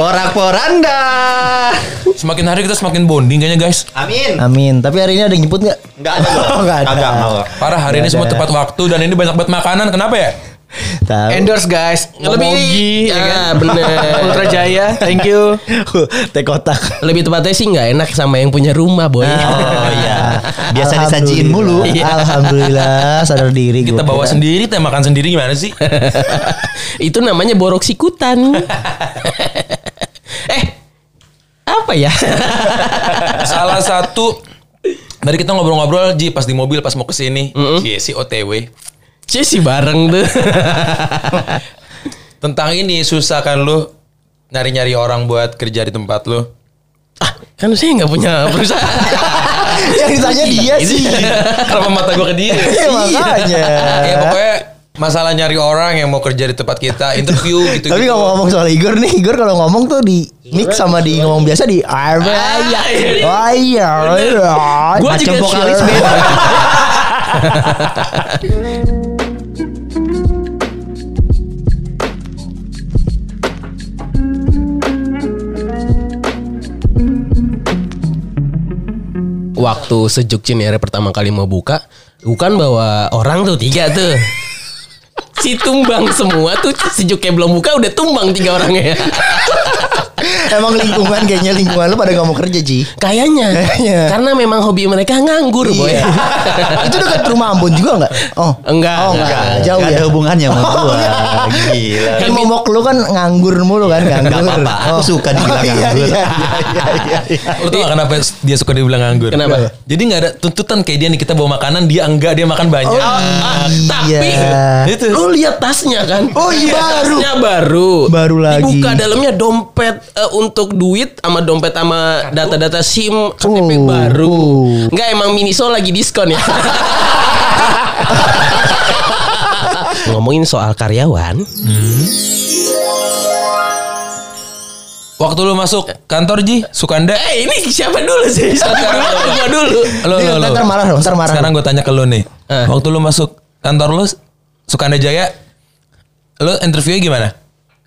Porak-poranda. Semakin hari kita semakin bonding kayaknya guys. Amin. Amin. Tapi hari ini ada yang jemput nggak? Enggak ada. loh. Oh, nggak ada. Kagak. Parah hari ini Nggak semua ada. tepat waktu dan ini banyak banget makanan. Kenapa ya? Tahu. Endorse guys. Lebih Momogi, ya kan? Ah, bener. Ultra Jaya. Thank you. Teh kotak. Lebih tepatnya sih nggak enak sama yang punya rumah boy. Oh iya. Biasa disajiin mulu. Alhamdulillah. Alhamdulillah sadar diri Kita bawa kira. sendiri, teh makan sendiri gimana sih? Itu namanya borok sikutan. Apa ya? Salah satu dari kita ngobrol-ngobrol Ji pas di mobil pas mau ke sini, Cie, si OTW. Sih bareng tuh. Tentang ini susah kan lu nyari-nyari orang buat kerja di tempat lu. ah, kan saya nggak punya perusahaan. Yang ditanya dia sih. Kenapa mata gua ke dia? Iya, makanya. Ya pokoknya masalah nyari orang yang mau kerja di tempat kita, interview gitu. Tapi ngomong-ngomong soal Igor nih, Igor kalau ngomong tuh di mix sama di ngomong biasa di Ah, iya, iya. Oh iya. iya. Macam juga vokalis beda. Waktu sejuk Cinere pertama kali mau buka, bukan bawa orang tuh tiga tuh. Si tumbang semua tuh sejuknya belum buka udah tumbang tiga orangnya. Emang lingkungan kayaknya lingkungan lu pada gak mau kerja Ji. Kayaknya. Kayaknya. Karena memang hobi mereka nganggur, boy. Iya. Itu dekat rumah Ambon juga enggak? Oh. Enggak, Oh, enggak. enggak. Jauh Gak ya. ada hubungannya sama gua. Gila. Kan momok lu kan nganggur mulu kan nganggur. Gak apa-apa. Aku suka dibilang iya, nganggur. Iya, iya, iya, iya. Lu tau gak kenapa dia suka dibilang nganggur? Kenapa? Jadi gak ada tuntutan kayak dia nih kita bawa makanan dia enggak dia makan banyak. Oh, Ah, tapi Iya. Itu. lu lihat tasnya kan? Oh, iya. Baru. Tasnya baru. Baru lagi. Dibuka dalamnya dompet eh, untuk duit sama dompet sama data-data SIM KTP Oh, baru. oh. Enggak emang Miniso lagi diskon ya. Ngomongin soal karyawan, Waktu lu masuk kantor Ji, Sukanda. eh ini siapa dulu sih? Satu dulu, atau gua dulu. Lo, Iya, lo, lo. ntar marah dong, ntar marah. Sekarang gue tanya ke lu nih. Eh. Waktu lu masuk kantor lu Sukanda Jaya, lu interviewnya gimana?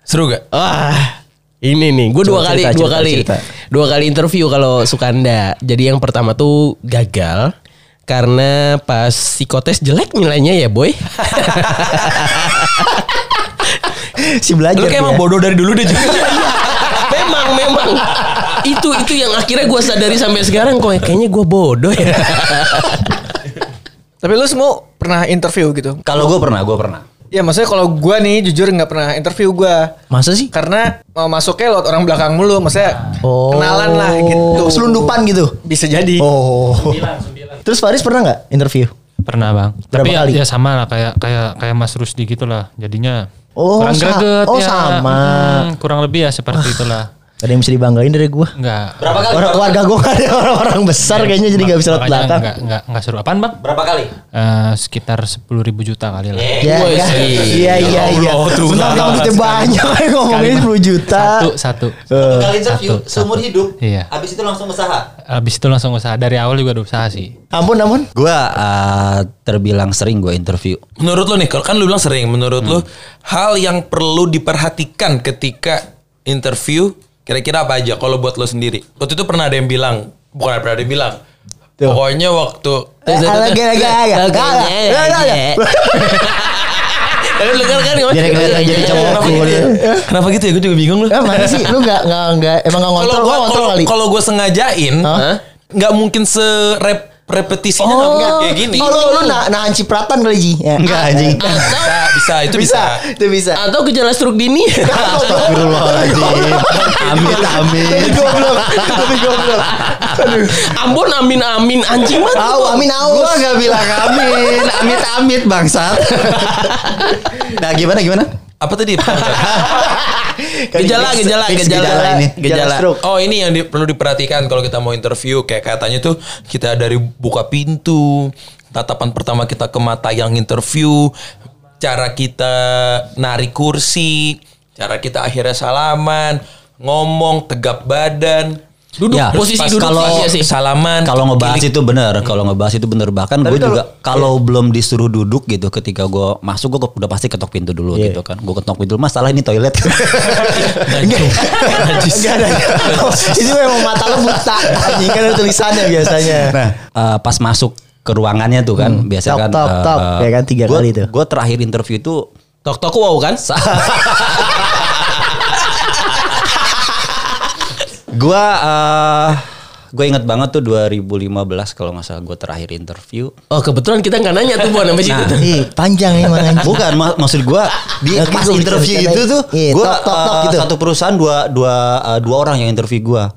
Seru gak? Wah, ini nih, gue dua kali, cerita, dua cerita, kali, cerita. dua kali interview kalau Sukanda. Jadi yang pertama tuh gagal karena pas psikotes jelek nilainya ya boy. Si belajar. Lu kayak emang bodoh dari dulu deh Ji. memang, memang itu itu yang akhirnya gue sadari sampai sekarang kok kayaknya gue bodoh ya. Tapi lu semua pernah interview gitu? Kalau gua pernah, gua pernah. Ya maksudnya kalau gua nih jujur nggak pernah interview gua. Masa sih? Karena mau masuknya lewat orang belakang mulu, maksudnya Oh. kenalan lah gitu. Selundupan gitu. Bisa jadi. Oh. Terus Faris pernah nggak interview? Pernah bang. Berapa Tapi ya, kali? ya sama lah kayak kayak kayak Mas Rusdi gitu lah. Jadinya Oh, kurang sa- greget oh, ya. sama. Mm, kurang lebih ya seperti itulah. Ada yang bisa dibanggain dari gua. Enggak. Berapa kali? Orang keluarga gua kan ada orang-orang besar kayaknya jadi nggak bisa lewat belakang. Enggak, enggak, enggak seru. Apaan bang? Berapa kali? Eh, sekitar 10 ribu juta kali lah. Ya, Wih, ya. sih. Iya iya iya. Allah, Tuhan. Mentang-mentang duitnya banyak kan ngomongin 10 juta. Satu, satu. Satu kali interview Satu, seumur hidup. Iya. Habis itu langsung usaha. Habis itu langsung usaha. Dari awal juga udah usaha sih. Ampun ampun. Gua eh, terbilang sering gua interview. Menurut lu nih, kalau kan lu bilang sering, menurut lu hal yang perlu diperhatikan ketika interview kira-kira apa aja kalau buat lu sendiri? Waktu itu pernah ada yang bilang, bukan pernah ada yang bilang. Tuh. Pokoknya waktu lu kan kan Biar kelihatan jadi cowok Kenapa cool. gitu ya? Kenapa gitu ya? Gue juga bingung lu. Eh, mana sih lu nggak nggak nggak emang nggak Kalau ngontrol kalau kali. kalau gue sengajain, Hah? nggak mungkin serep repetisinya nggak mungkin kayak gini. Oh, lu nah, nahan cipratan kali Ji. Ya. Enggak anjing. Bisa, bisa itu bisa. bisa. Itu bisa. atau gejala stroke dini. Astagfirullahaladzim. Amit amit. Tapi goblok. Tapi goblok. Ambon amin amin anjing banget. Tahu Amin aus. Gua gak bilang amin. Amit amit bangsat. nah gimana gimana? Apa tadi? Gejala, Fix- gejala, fix gejala. ini. Gejala. stroke. Oh ini yang di- perlu diperhatikan kalau kita mau interview kayak katanya tuh kita dari buka pintu, tatapan pertama kita ke mata yang interview, cara kita narik kursi, cara kita akhirnya salaman, ngomong tegap badan. Duduk Ya, posisi pas duduk kalau- iya sih. salaman Kalau ngebahas kilik. itu benar, kalau ngebahas itu benar bahkan gue juga kalau belum disuruh duduk gitu ketika gue masuk gue udah pasti ketok pintu dulu Iya. gitu kan. Gue ketok pintu, masalah ini toilet. Enggak ada. Ini memang mata lo buta. Anjing kan ada tulisannya biasanya. nah, eh, pas masuk ke ruangannya tuh kan biasa Tok, kan tok, tok. Ya kan, tiga gua, kali tuh. Gue terakhir interview itu Tok tok wow kan? gue eh gue inget banget tuh 2015 kalau nggak salah gue terakhir interview. Oh kebetulan kita nggak nanya tuh buat situ Nah, tuh. Ih, panjang emang anjing. Bukan mak- maksud gua di pas gua interview itu tuh Iya, gua tok eh, gitu. satu perusahaan dua dua eh, dua orang yang interview gua.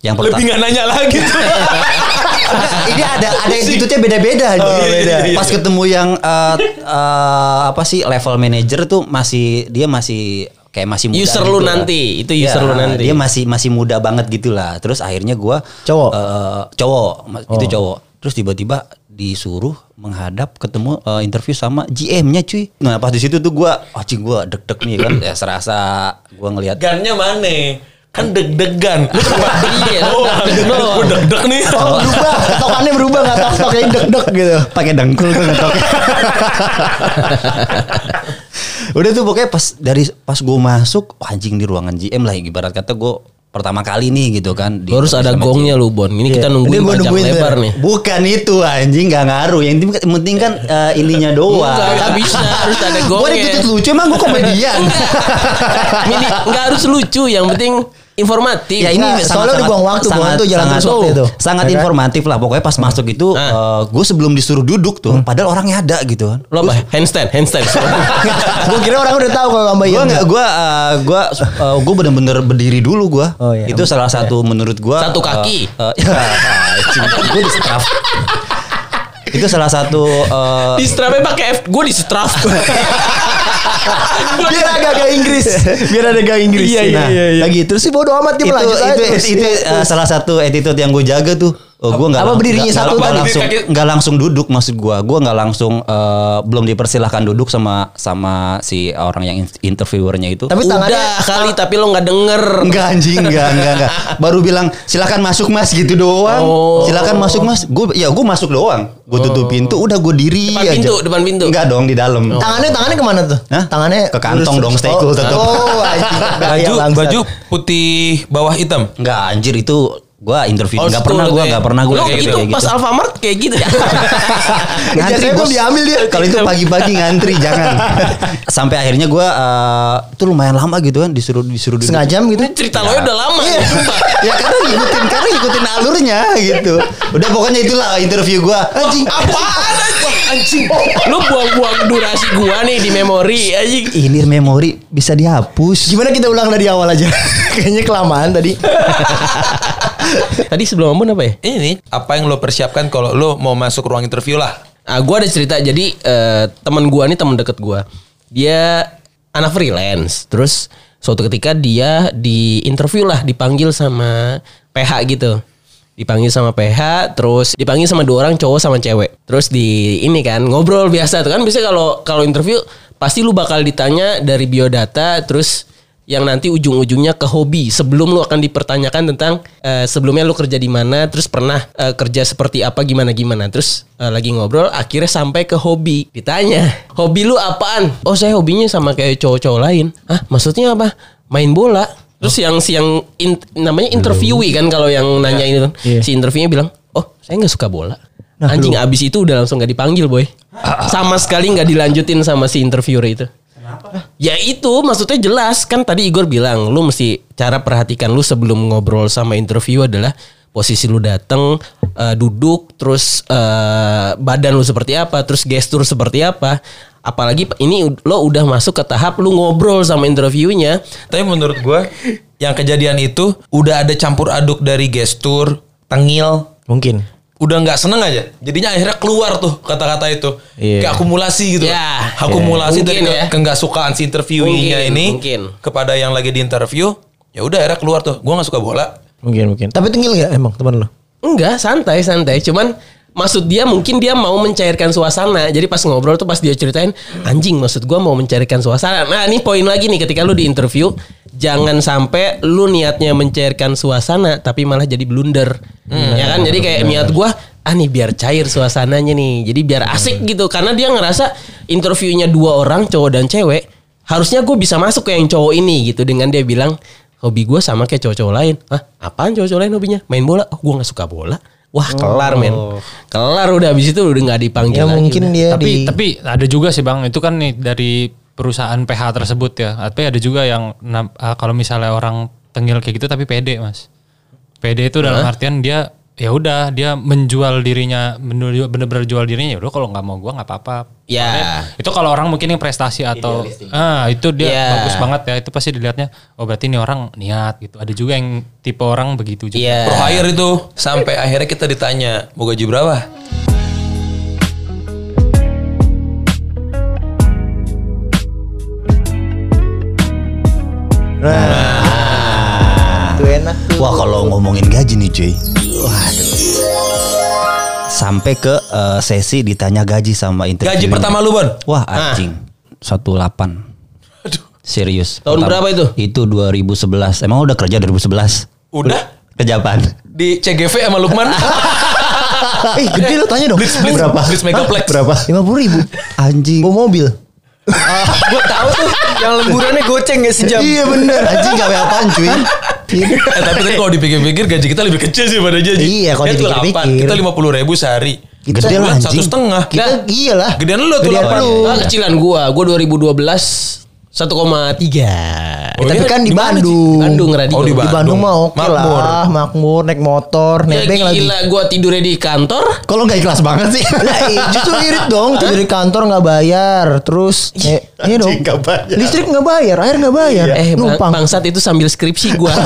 Yang pertama Lebih nggak nanya lagi tuh. ini ada ada attitude-nya beda-beda Oh, anjing. beda. Pas ketemu yang eh, eh, apa sih level manager tuh masih dia masih kayak masih muda User gitu lu lah. nanti, itu user Ya, lu nanti. Dia masih masih muda banget gitu lah. Terus akhirnya gua Cowok? eh, cowok, ma- itu Oh. cowok. Terus tiba-tiba disuruh menghadap ketemu eh, interview sama GM-nya cuy. Nah, pas di situ tuh gua anjing gua deg-deg nih kan. ya serasa gua ngelihat Gannya mana? Kan deg-degan. Lu kenapa? Iya, Oh, deg-deg gue deg-deg nih. Oh, berubah. Tokannya berubah enggak tok tok kayak deg-deg gitu. pakai dengkul tuh ngetoknya. Udah tuh pokoknya pas dari pas gue masuk wah, anjing di ruangan GM lah ibarat kata gue pertama kali nih gitu kan. Di- Harus ada gongnya lu Bon. Ini kita Iya. nungguin Ini panjang nungguin lebar nih. Bukan itu anjing nggak ngaruh. Yang penting, kan eh, ininya doang. Enggak, enggak bisa harus ada Gue gongnya. dituntut lucu emang gue komedian. Enggak harus lucu, yang penting informatif. ya ini sangat, soalnya udah buang waktu, buang waktu jalan terus waktu itu. sangat Ya kan? informatif lah pokoknya pas masuk itu Ah. gue sebelum disuruh duduk tuh padahal orangnya ada gitu kan Lo apa? Handstand, handstand. Gue kira orang udah tahu kalau Mbak gue nggak gue gue gue bener-bener berdiri dulu gue Oh, iya. itu salah satu menurut gue Satu kaki. gue di straf itu salah satu eh, di strapnya pakai F, gue di strap. Biar agak-agak Inggris. Biar ada agak Inggris. Iya, iya, Nah, iya, iya. Lagi terus sih bodo amat dia itu lanjut aja itu terus. itu, eh, salah satu attitude yang gue jaga tuh Oh, gue nggak Apa lang- berdirinya nggak- satu nggak tadi? langsung nggak langsung duduk maksud gue gue nggak langsung eh, belum dipersilahkan duduk sama sama si orang yang in- interviewernya itu Tapi tangannya Udah kali tapi lo nggak denger. Enggak anjing, enggak, enggak, enggak. Baru bilang silakan masuk mas gitu doang. Oh. Silakan masuk mas. Gue ya gue masuk doang. Gue tutup pintu, udah gue diri Depan aja. pintu, depan pintu. Enggak dong di dalam. tangannya tangannya ke mana tuh? Hah? Tangannya Ke kantong dong, stay cool oh, tetep. Oh, anjing. Gaya Baju, baju putih bawah hitam. Enggak anjir itu gue interview. Old Enggak school pernah gue, enggak pernah gue Lo kayak itu gitu. kayak pas gitu. Alfamart kayak gitu ya. ngantri tuh bos. diambil dia. Kalau itu pagi-pagi ngantri jangan. Sampai akhirnya gue eh itu lumayan lama gitu kan disuruh disuruh. Setengah jam gitu. Cerita lo udah lama Iya. ya, ya karena ngikutin karena ngikutin alurnya gitu. Udah pokoknya itulah interview gue. Anjing. Apaan anjing? Lu buang-buang durasi gua nih di memori anjing. Ini memori bisa dihapus. Gimana kita ulang dari awal aja? Kayaknya kelamaan tadi. Tadi sebelum Ambon apa ya? Ini apa yang lo persiapkan kalau lo mau masuk ruang interview lah? Ah, gua ada cerita. Jadi eh, teman gua nih teman deket gua. Dia anak freelance. Terus suatu ketika dia di interview lah, dipanggil sama PH gitu. Dipanggil sama PH, terus dipanggil sama dua orang cowok sama cewek. Terus di ini kan ngobrol biasa tuh kan biasanya kalau kalau interview pasti lu bakal ditanya dari biodata terus yang nanti ujung-ujungnya ke hobi. Sebelum lu akan dipertanyakan tentang eh, sebelumnya lu kerja di mana terus pernah eh, kerja seperti apa gimana gimana terus eh, lagi ngobrol akhirnya sampai ke hobi. Ditanya hobi lu apaan? Oh saya hobinya sama kayak cowok-cowok lain. Ah maksudnya apa? Main bola. Terus yang si yang in- namanya interviewee kan kalau yang nanya ini kan. Si interviewnya bilang oh saya nggak suka bola. Anjing abis itu udah langsung nggak dipanggil boy. Sama sekali nggak dilanjutin sama si interviewer itu Ya itu maksudnya jelas. Kan tadi Igor bilang lu mesti cara perhatikan lu sebelum ngobrol sama interview adalah posisi lu dateng eh, duduk terus eh, badan lu seperti apa terus gestur seperti apa. Apalagi ini lo udah masuk ke tahap lu ngobrol sama interviewnya. Tapi menurut gue yang kejadian itu udah ada campur aduk dari gestur, tengil, Mungkin. Udah nggak seneng aja. Jadinya akhirnya keluar tuh kata-kata itu. Iya. Kayak akumulasi gitu. Ya. Akumulasi Iya. dari Mungkin ya. ke nggak sukaan si interviewingnya ini mungkin. kepada yang lagi di interview. Ya udah akhirnya keluar tuh. Gue nggak suka bola. Mungkin mungkin. Tapi tengil nggak emang teman lo? Enggak, santai santai. Cuman maksud dia mungkin dia mau mencairkan suasana. Jadi pas ngobrol tuh pas dia ceritain, anjing maksud gua mau mencairkan suasana. Nah, ini poin lagi nih ketika lu di interview, jangan sampai lu niatnya mencairkan suasana tapi malah jadi blunder. ya kan? Jadi kayak niat gua ah nih biar cair suasananya nih. Jadi biar asik gitu karena dia ngerasa interviewnya dua orang cowok dan cewek harusnya gue bisa masuk ke yang cowok ini gitu dengan dia bilang hobi gue sama kayak cowok-cowok lain. Hah? Apaan cowok-cowok lain hobinya? Main bola? Oh, gue nggak suka bola. Wah, kelar men. Kelar udah habis itu udah nggak dipanggil Ya lagi mungkin udah. dia tapi di tapi ada juga sih bang itu kan nih dari perusahaan PH tersebut ya tapi ada juga yang ah, kalau misalnya orang tengil kayak gitu tapi pede mas pede itu dalam artian dia ya udah dia menjual dirinya bener- bener-bener jual dirinya ya udah kalau nggak mau gua nggak apa-apa Ya. Soalnya itu kalau orang mungkin yang prestasi atau ah itu dia Ya. bagus banget ya itu pasti dilihatnya oh berarti ini orang niat gitu ada juga yang tipe orang begitu juga Iya. Pro hire itu sampai akhirnya kita ditanya mau gaji berapa? Nah, itu enak tuh. Wah kalau ngomongin gaji nih cuy. Waduh. Sampai ke eh, sesi ditanya gaji sama interview. Gaji pertama lu Bon? Wah anjing. 18. Serius. Tahun berapa itu? Itu 2011. Emang udah kerja 2011? Udah? Kerja apaan? Di CGV sama Lukman? Eh gede lo tanya dong. Blitz, Blitz, Berapa? Blitz Megaplex. Berapa? Lima puluh ribu. Anjing. Bawa mobil. Gue tahu tuh yang lemburannya goceng ya sejam. Iya bener. Anjing gawe apaan cuy? eh, tapi kan kalau dipikir-pikir gaji kita lebih kecil sih pada jaji. Iya, kalau tuh dipikir-pikir. 8, Kita lima puluh ribu sehari. Kita Gede lah. Satu setengah. Kita iyalah. Gedean lu tuh Gedean 8. lu. Ah, kecilan gua, gua 2012 1,3. Ya, Oh, tapi iya? kan di, Di mana, Ji? Bandung. Bandung radio. Oh, di Di Bandung mah oke Makmur. lah, makmur, naik motor, Ya nebeng lagi. gila gua tidurnya di kantor. Kalau nggak ikhlas banget sih. Lah, eh, justru irit dong, tidur di kantor nggak bayar, terus eh, iya dong, nggak bayar. listrik nggak bayar, air nggak bayar, Eh bang, numpang. bangsat itu sambil skripsi gua.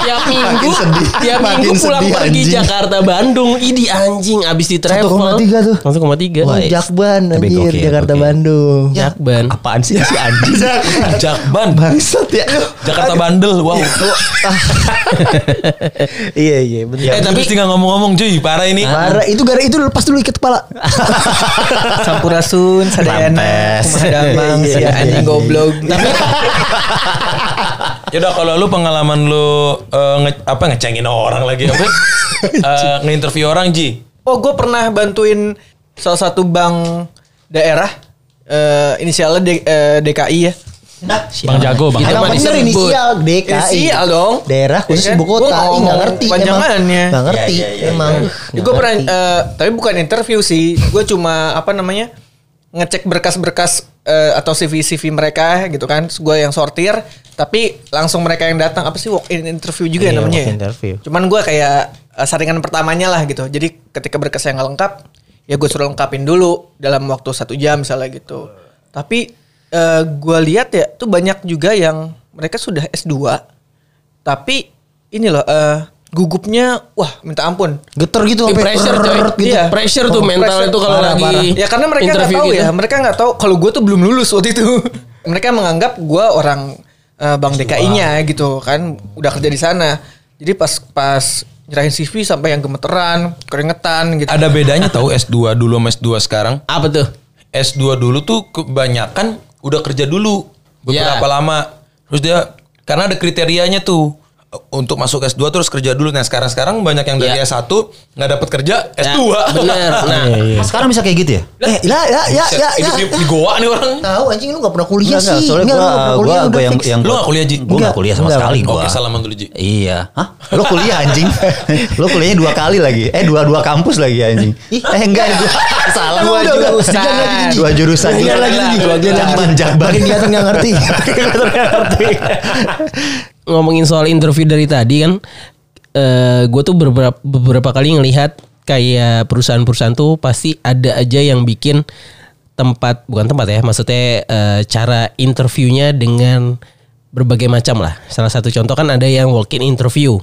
tiap minggu, sedih. tiap Makin minggu pulang sedih, pergi anjing. Jakarta Bandung. Idi anjing abis di travel. 1,3 tuh. 1,3. Oh, Wah, Jakban anjir, Jakarta. Bandung. Jakban. Apaan sih si anjing? Jakban. Bangsat ya. Jakarta Bandel. Wow. iya iya benar. Eh tapi tinggal ngomong-ngomong cuy. Parah ini. Parah itu gara itu lepas dulu ikat kepala. Sampurasun, Sadayana. Kumadamang, Iya, si iya, anjing iya. goblok. Yaudah kalau lu pengalaman lu eh, nge- apa ngecengin orang lagi apa? Eh, nge-interview orang Ji. Oh, gue pernah bantuin salah satu bank daerah eh inisialnya D- eh, DKI ya. Bang jago bang Itu Emang mah bener disebut. inisial DKI. Inisial dong. Daerah khusus Iya kan? ibu kota. Ih, ngomong nggak ngerti panjangannya. Emang. Nggak ngerti Iya, iya, iya, emang. Ya, gue pernah, eh, tapi bukan interview sih. Gue cuma apa namanya ngecek berkas-berkas eh, atau CV-CV mereka gitu kan. Gue yang sortir, tapi langsung mereka yang datang. Apa sih walk in interview juga ya Iya, namanya? ya? interview. Cuman gue kayak eh, saringan pertamanya lah gitu. Jadi ketika berkas yang lengkap, ya gue suruh lengkapin dulu dalam waktu satu jam misalnya gitu. Tapi eh, gue lihat ya, tuh banyak juga yang mereka sudah S2, tapi ini loh eh, gugupnya, wah minta ampun. Geter gitu Di sampai pressure coy. gitu. Iya. Pressure tuh Oh, mental pressure. itu kalau Parah, lagi parah. Ya karena mereka nggak interview tahu gitu. ya, mereka nggak tahu kalau gue tuh belum lulus waktu itu. mereka menganggap gue orang eh, bank DKI-nya gitu kan, udah kerja di sana. Jadi pas pas nyerahin CV sampai yang gemeteran, keringetan gitu. Ada bedanya tahu S2 dulu sama S2 sekarang? Apa tuh? S2 dulu tuh kebanyakan udah kerja dulu beberapa Ya. lama. Terus dia karena ada kriterianya tuh untuk masuk S2 terus kerja dulu. Nah, sekarang-sekarang banyak yang dari Ya. S1 nggak dapat kerja Ya, S2. bener. Nah, Sekarang bisa kayak gitu ya? Eh, lah, ya, ya, ya, ya. Hidup di, di Goa nih orang. Tahu anjing lu gak pernah kuliah Enggak, enggak, sih. soalnya Enggak, gua, nggak gua, kuliah, gua udah yang, fix. yang Lu nggak kuliah, Ji? Gue gak kuliah sama Enggak, sekali enggak. gua. Oke, salaman dulu, Ji. Iya. Hah? Lo kuliah anjing? Lo kuliahnya dua kali lagi. Eh dua dua kampus lagi anjing. Eh enggak dua salah. Dua jurusan. Dua jurusan. Jangan lagi. Dua Jakban, jakban. Makin kelihatan nggak ngerti. ngomongin soal interview dari tadi kan eh gue tuh beberapa beberapa kali ngelihat kayak perusahaan-perusahaan tuh pasti ada aja yang bikin tempat bukan tempat ya maksudnya eh, cara interviewnya dengan berbagai macam lah salah satu contoh kan ada yang walk-in interview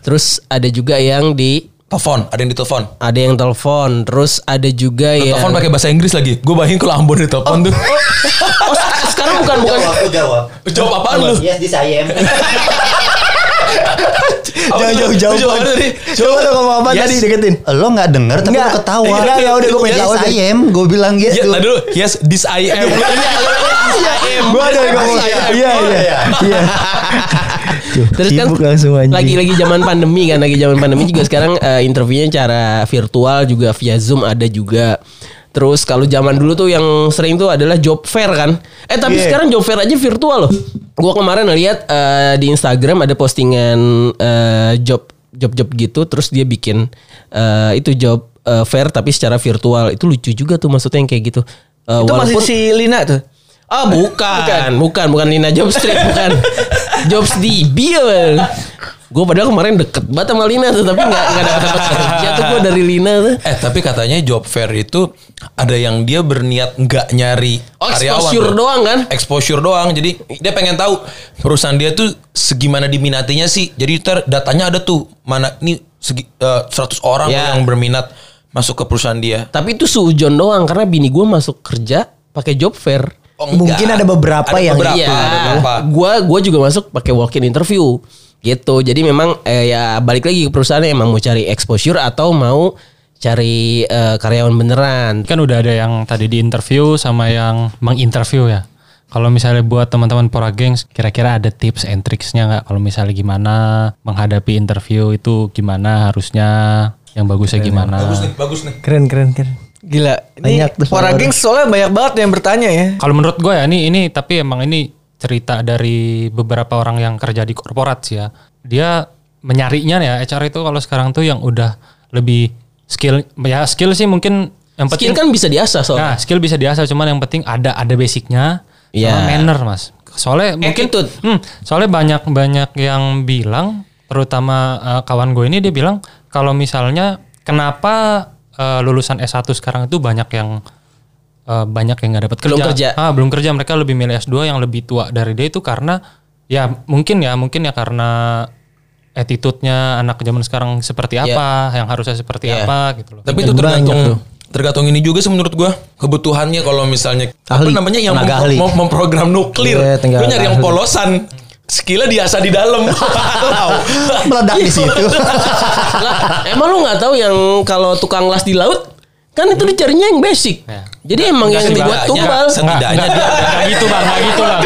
terus ada juga yang di Telepon, ada yang ditelepon. ada yang telepon terus ada juga Lu yang Telepon pakai bahasa Inggris lagi. Gue bayangin kalau Ambon ditelepon tuh. oh se- sekarang bukan bukan jawab. Jawab apaan lu? Yes, di saya. Jangan jauh-jauh. Jawab. Coba lu ngomong apa Yes. tadi deketin. Lo nggak denger tapi lo ketawa. Nggak, nggak, udah, gua pengen yes. I am. Gue bilang Ya, gitu. nah dulu. Yes, this I am. Gua ada yang ngomong. Iya iya iya. Tuh, Terus kan langsung anjing. lagi-lagi zaman pandemi kan, lagi zaman pandemi juga sekarang eh, interviewnya cara virtual juga via Zoom ada juga. Terus kalau zaman dulu tuh yang sering tuh adalah job fair kan. Eh tapi Iya. sekarang job fair aja virtual loh. Gua kemarin lihat eh, di Instagram ada postingan eh, job job-job gitu terus dia bikin eh, itu job eh, fair tapi secara virtual. Itu lucu juga tuh maksudnya yang kayak gitu. Eh, Itu masih walaupun- si Lina tuh. Ah bukan, bukan, bukan, Lina Jobstreet, bukan. Jobs di Bill. Gue padahal kemarin deket banget sama Lina tuh, tapi nggak nggak dapat dapat kerja tuh gue dari Lina tuh. Eh tapi katanya job fair itu ada yang dia berniat nggak nyari Oh, karyawan. exposure tuh. doang kan? Exposure doang. Jadi dia pengen tahu perusahaan dia tuh segimana diminatinya sih. Jadi ntar datanya ada tuh mana nih segi, eh, 100 orang Ya. yang berminat masuk ke perusahaan dia. Tapi itu sujon doang karena bini gue masuk kerja pakai job fair. Oh, Mungkin ada beberapa Ada yang- beberapa, Iya, ada beberapa. gua gua juga masuk pakai walk-in interview gitu. Jadi memang eh, ya balik lagi ke perusahaan emang mau cari exposure atau mau cari eh, karyawan beneran. Kan udah ada yang tadi di interview sama yang menginterview ya. Kalau misalnya buat teman-teman Pora Gengs, kira-kira ada tips and tricksnya nggak? Kalau misalnya gimana menghadapi interview itu gimana harusnya, yang bagusnya gimana? Bagus nih, bagus nih. Keren keren keren. Gila. Ini Banyak follower. Gengs soalnya banyak banget yang bertanya ya. Kalau menurut gue ya ini ini tapi emang ini cerita dari beberapa orang yang kerja di korporat sih ya. Dia menyarinya ya HR itu kalau sekarang tuh yang udah lebih skill ya skill sih mungkin yang Skill penting kan bisa diasah soalnya. Nah, skill bisa diasah cuman yang penting ada ada basicnya sama manner, Mas. Soalnya mungkin Attitude. hmm, soalnya banyak banyak yang bilang terutama eh, kawan gue ini dia bilang kalau misalnya kenapa eh, lulusan S1 sekarang itu banyak yang eh, banyak yang nggak dapat kerja. Belum kerja. Ah, belum kerja mereka lebih milih S2 yang lebih tua dari dia itu karena ya mungkin ya mungkin ya karena attitude-nya anak zaman sekarang seperti Iya. apa, yang harusnya seperti Iya. apa gitu loh. Tapi itu tergantung tergantung ini juga sih menurut gua kebutuhannya kalau misalnya apa Ahli. namanya yang mem- ahli. mem- memprogram nuklir. Iya, tenaga Lu nyari yang polosan. Skillnya diasah di dalam. Tahu. Meledak di situ. lah, emang lu nggak tahu yang kalau tukang las di laut kan itu dicarinya yang basic. Ya. Jadi emang yang dibuat tumbal. setidaknya dia Enggak gitu, Bang. Enggak gitu, Bang.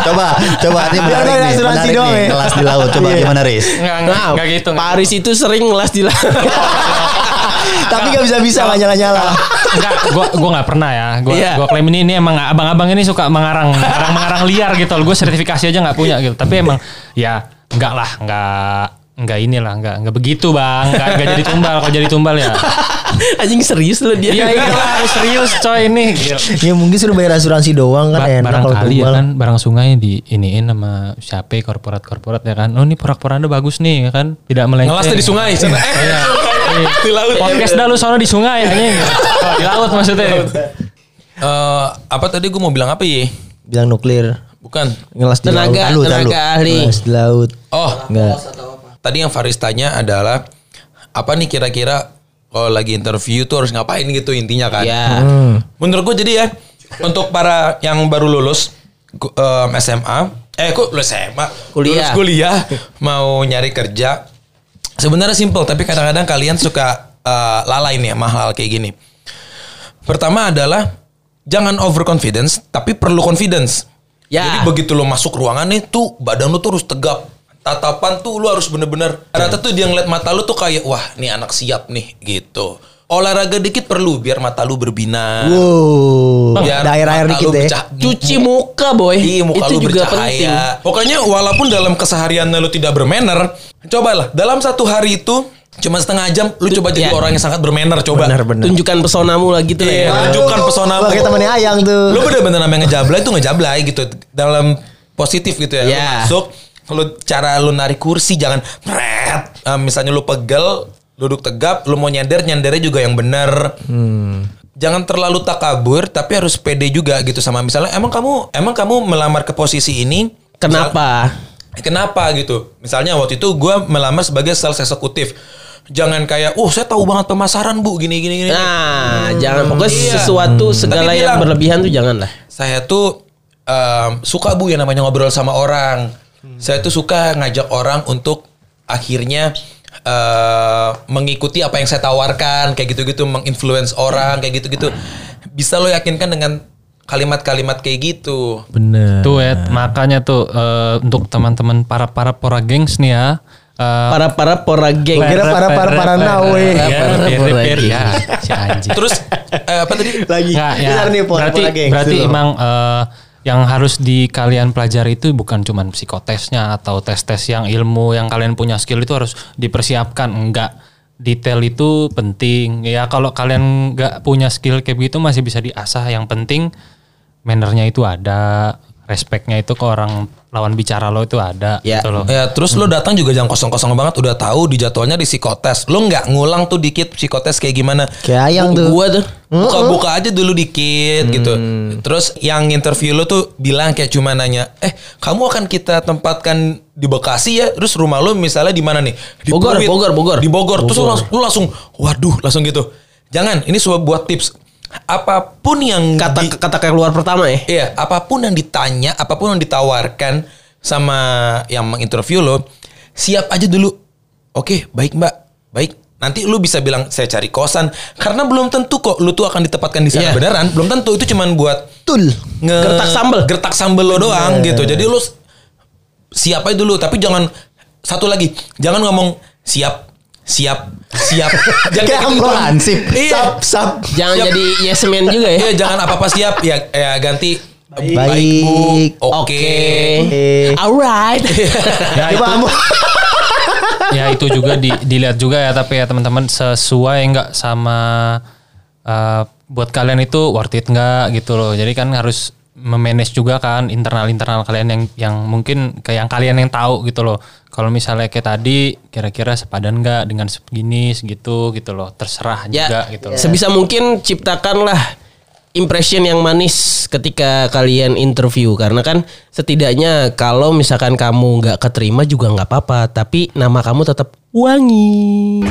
coba, coba ini Biar menarik nih, asuransi menarik nih, ya. kelas di laut. Coba Iya. gimana Riz? Enggak, enggak, Nah, enggak gitu. enggak. Paris itu sering ngelas di laut. Tapi gak bisa bisa nggak nyala nyala. Enggak, gua gua enggak pernah ya. Gua Iya. gua klaim ini ini emang abang-abang ini suka mengarang, mengarang mengarang liar gitu. Gue sertifikasi aja enggak punya gitu. Tapi emang ya enggak lah, enggak enggak inilah, enggak enggak begitu, Bang. Enggak enggak jadi tumbal. Kalau jadi tumbal ya. Anjing serius lu dia. Iya, iya harus serius coy ini. Gila. Ya mungkin suruh bayar asuransi doang kan Ba- enak kalau barangkali ya tumbal. kan barang sungai di iniin sama siapa korporat-korporat ya kan. Oh ini porak anda bagus nih ya kan. Tidak melenceng. Ngelasnya di sungai. Eh, Iya. Di laut. Podcast dah lu soalnya di sungai anjing. Oh, di laut maksudnya. Eh, apa tadi gue mau bilang apa ya? Bilang nuklir. Bukan. Ngelas di Tenaga- laut. tenaga ahli. Ngelas di laut. Oh, Enggak. tadi yang Faris tanya adalah apa nih kira-kira kalau lagi interview tuh harus ngapain gitu intinya kan? Ya. Menurut gue jadi ya untuk para yang baru lulus SMA, eh kok lulus SMA, Kuliah. lulus kuliah mau nyari kerja, sebenarnya simple tapi kadang-kadang kalian suka eh, lalai nih sama hal kayak gini. Pertama adalah jangan overconfidence tapi perlu confidence. Ya. Jadi begitu lo masuk ruangan nih tuh badan lo tuh harus tegap. Tatapan tuh lo harus bener-bener. Rata tuh dia ngeliat mata lo tuh kayak wah nih anak siap nih gitu. Olahraga dikit perlu biar mata lu berbinar. Wow. Biar Daerah air mata dikit lu ya. Cuci muka boy. Iya muka itu lu juga bercahaya. penting. Pokoknya walaupun dalam keseharian lu tidak bermanner, cobalah dalam satu hari itu cuma setengah jam lu coba jadi Ya. orang yang sangat bermanner coba. Benar benar. Tunjukkan pesonamu lah gitu lah Iya, ya. tunjukkan pesona Wah, kayak temannya Ayang tuh. Lu bener-bener namanya ngejablay tuh ngejablay gitu dalam positif gitu ya. Lu Ya. masuk lu cara lu narik kursi jangan meret. Eh, misalnya lu pegel, duduk tegap, lu mau nyender nyendernya juga yang bener. Jangan terlalu takabur tapi harus pede juga gitu sama misalnya emang kamu emang kamu melamar ke posisi ini Kenapa? Kenapa gitu? Misalnya waktu itu gue melamar sebagai sales eksekutif. Jangan kayak, oh saya tahu banget pemasaran bu, gini gini gini. Nah, jangan pokoknya Iya. sesuatu segala Tapi yang bilang, berlebihan tuh jangan lah. Saya tuh em, suka bu yang namanya ngobrol sama orang. Saya tuh suka ngajak orang untuk akhirnya eh, mengikuti apa yang saya tawarkan, kayak gitu-gitu, menginfluence orang, kayak gitu-gitu. bisa lo yakinkan dengan kalimat-kalimat kayak gitu. Bener. Tuh Ed, makanya tuh eh, untuk teman-teman para para pora gengs nih ya. eh, Para para pora geng. Kira para- para- para nawe. Ya, ya, si anjing. Terus apa tadi? Lagi. Nggak, ya. Nih, Pora- berarti Pora Gengs berarti emang eh, yang harus di kalian pelajari itu bukan cuman psikotesnya atau tes-tes yang ilmu yang kalian punya skill itu harus dipersiapkan. Enggak detail itu penting. Ya kalau kalian nggak punya skill kayak gitu masih bisa diasah. Yang penting mannernya itu ada respectnya itu ke orang lawan bicara lo itu ada Ya. gitu loh Ya terus lo datang juga jangan kosong-kosong banget udah tahu di jadwalnya di psikotes. Lo nggak ngulang tuh dikit psikotes kayak gimana? Kayak ayang tuh. Gua tuh. Buka-buka aja dulu dikit gitu. Terus yang interview lo tuh bilang kayak cuma nanya, "Eh, kamu akan kita tempatkan di Bekasi ya?" Terus rumah lo misalnya di mana nih? Di Bogor, Pluit. Bogor, Bogor. Di Bogor. Terus lo langsung, lo langsung waduh, langsung gitu. Jangan, ini sebuah buat tips. Apa pun yang Kata di- kata keluar pertama ya. Iya, apa pun yang ditanya, apa pun yang ditawarkan sama yang menginterview lo, siap aja dulu. Oke, baik Mbak, baik. Nanti lu bisa bilang saya cari kosan karena belum tentu kok lu tuh akan ditempatkan di sana Iya. beneran. Belum tentu itu cuman buat Tul. nge Gertak sambel. gertak sambel lo doang gitu. Jadi lu siap aja dulu, tapi jangan satu lagi, jangan ngomong siap, siap, siap. jangan Kayak gitu doang. ambulansip. Iya. Sap, sap. Jangan Siap. jadi yes man juga ya. Iya jangan apa apa siap ya ya ganti baik, Baik. bu oke Eh, Alright. ya Coba itu ambu- ya itu juga di- dilihat juga ya tapi ya teman-teman sesuai nggak sama uh, buat kalian itu worth it nggak gitu loh jadi kan harus memanage juga kan internal internal kalian yang yang mungkin kayak yang kalian yang tahu gitu loh. Kalau misalnya kayak tadi kira-kira sepadan nggak dengan segini segitu gitu loh. Terserah ya, juga gitu loh. sebisa mungkin ciptakanlah impression yang manis ketika kalian interview. Karena kan setidaknya kalau misalkan kamu nggak keterima juga nggak apa-apa. Tapi nama kamu tetap wangi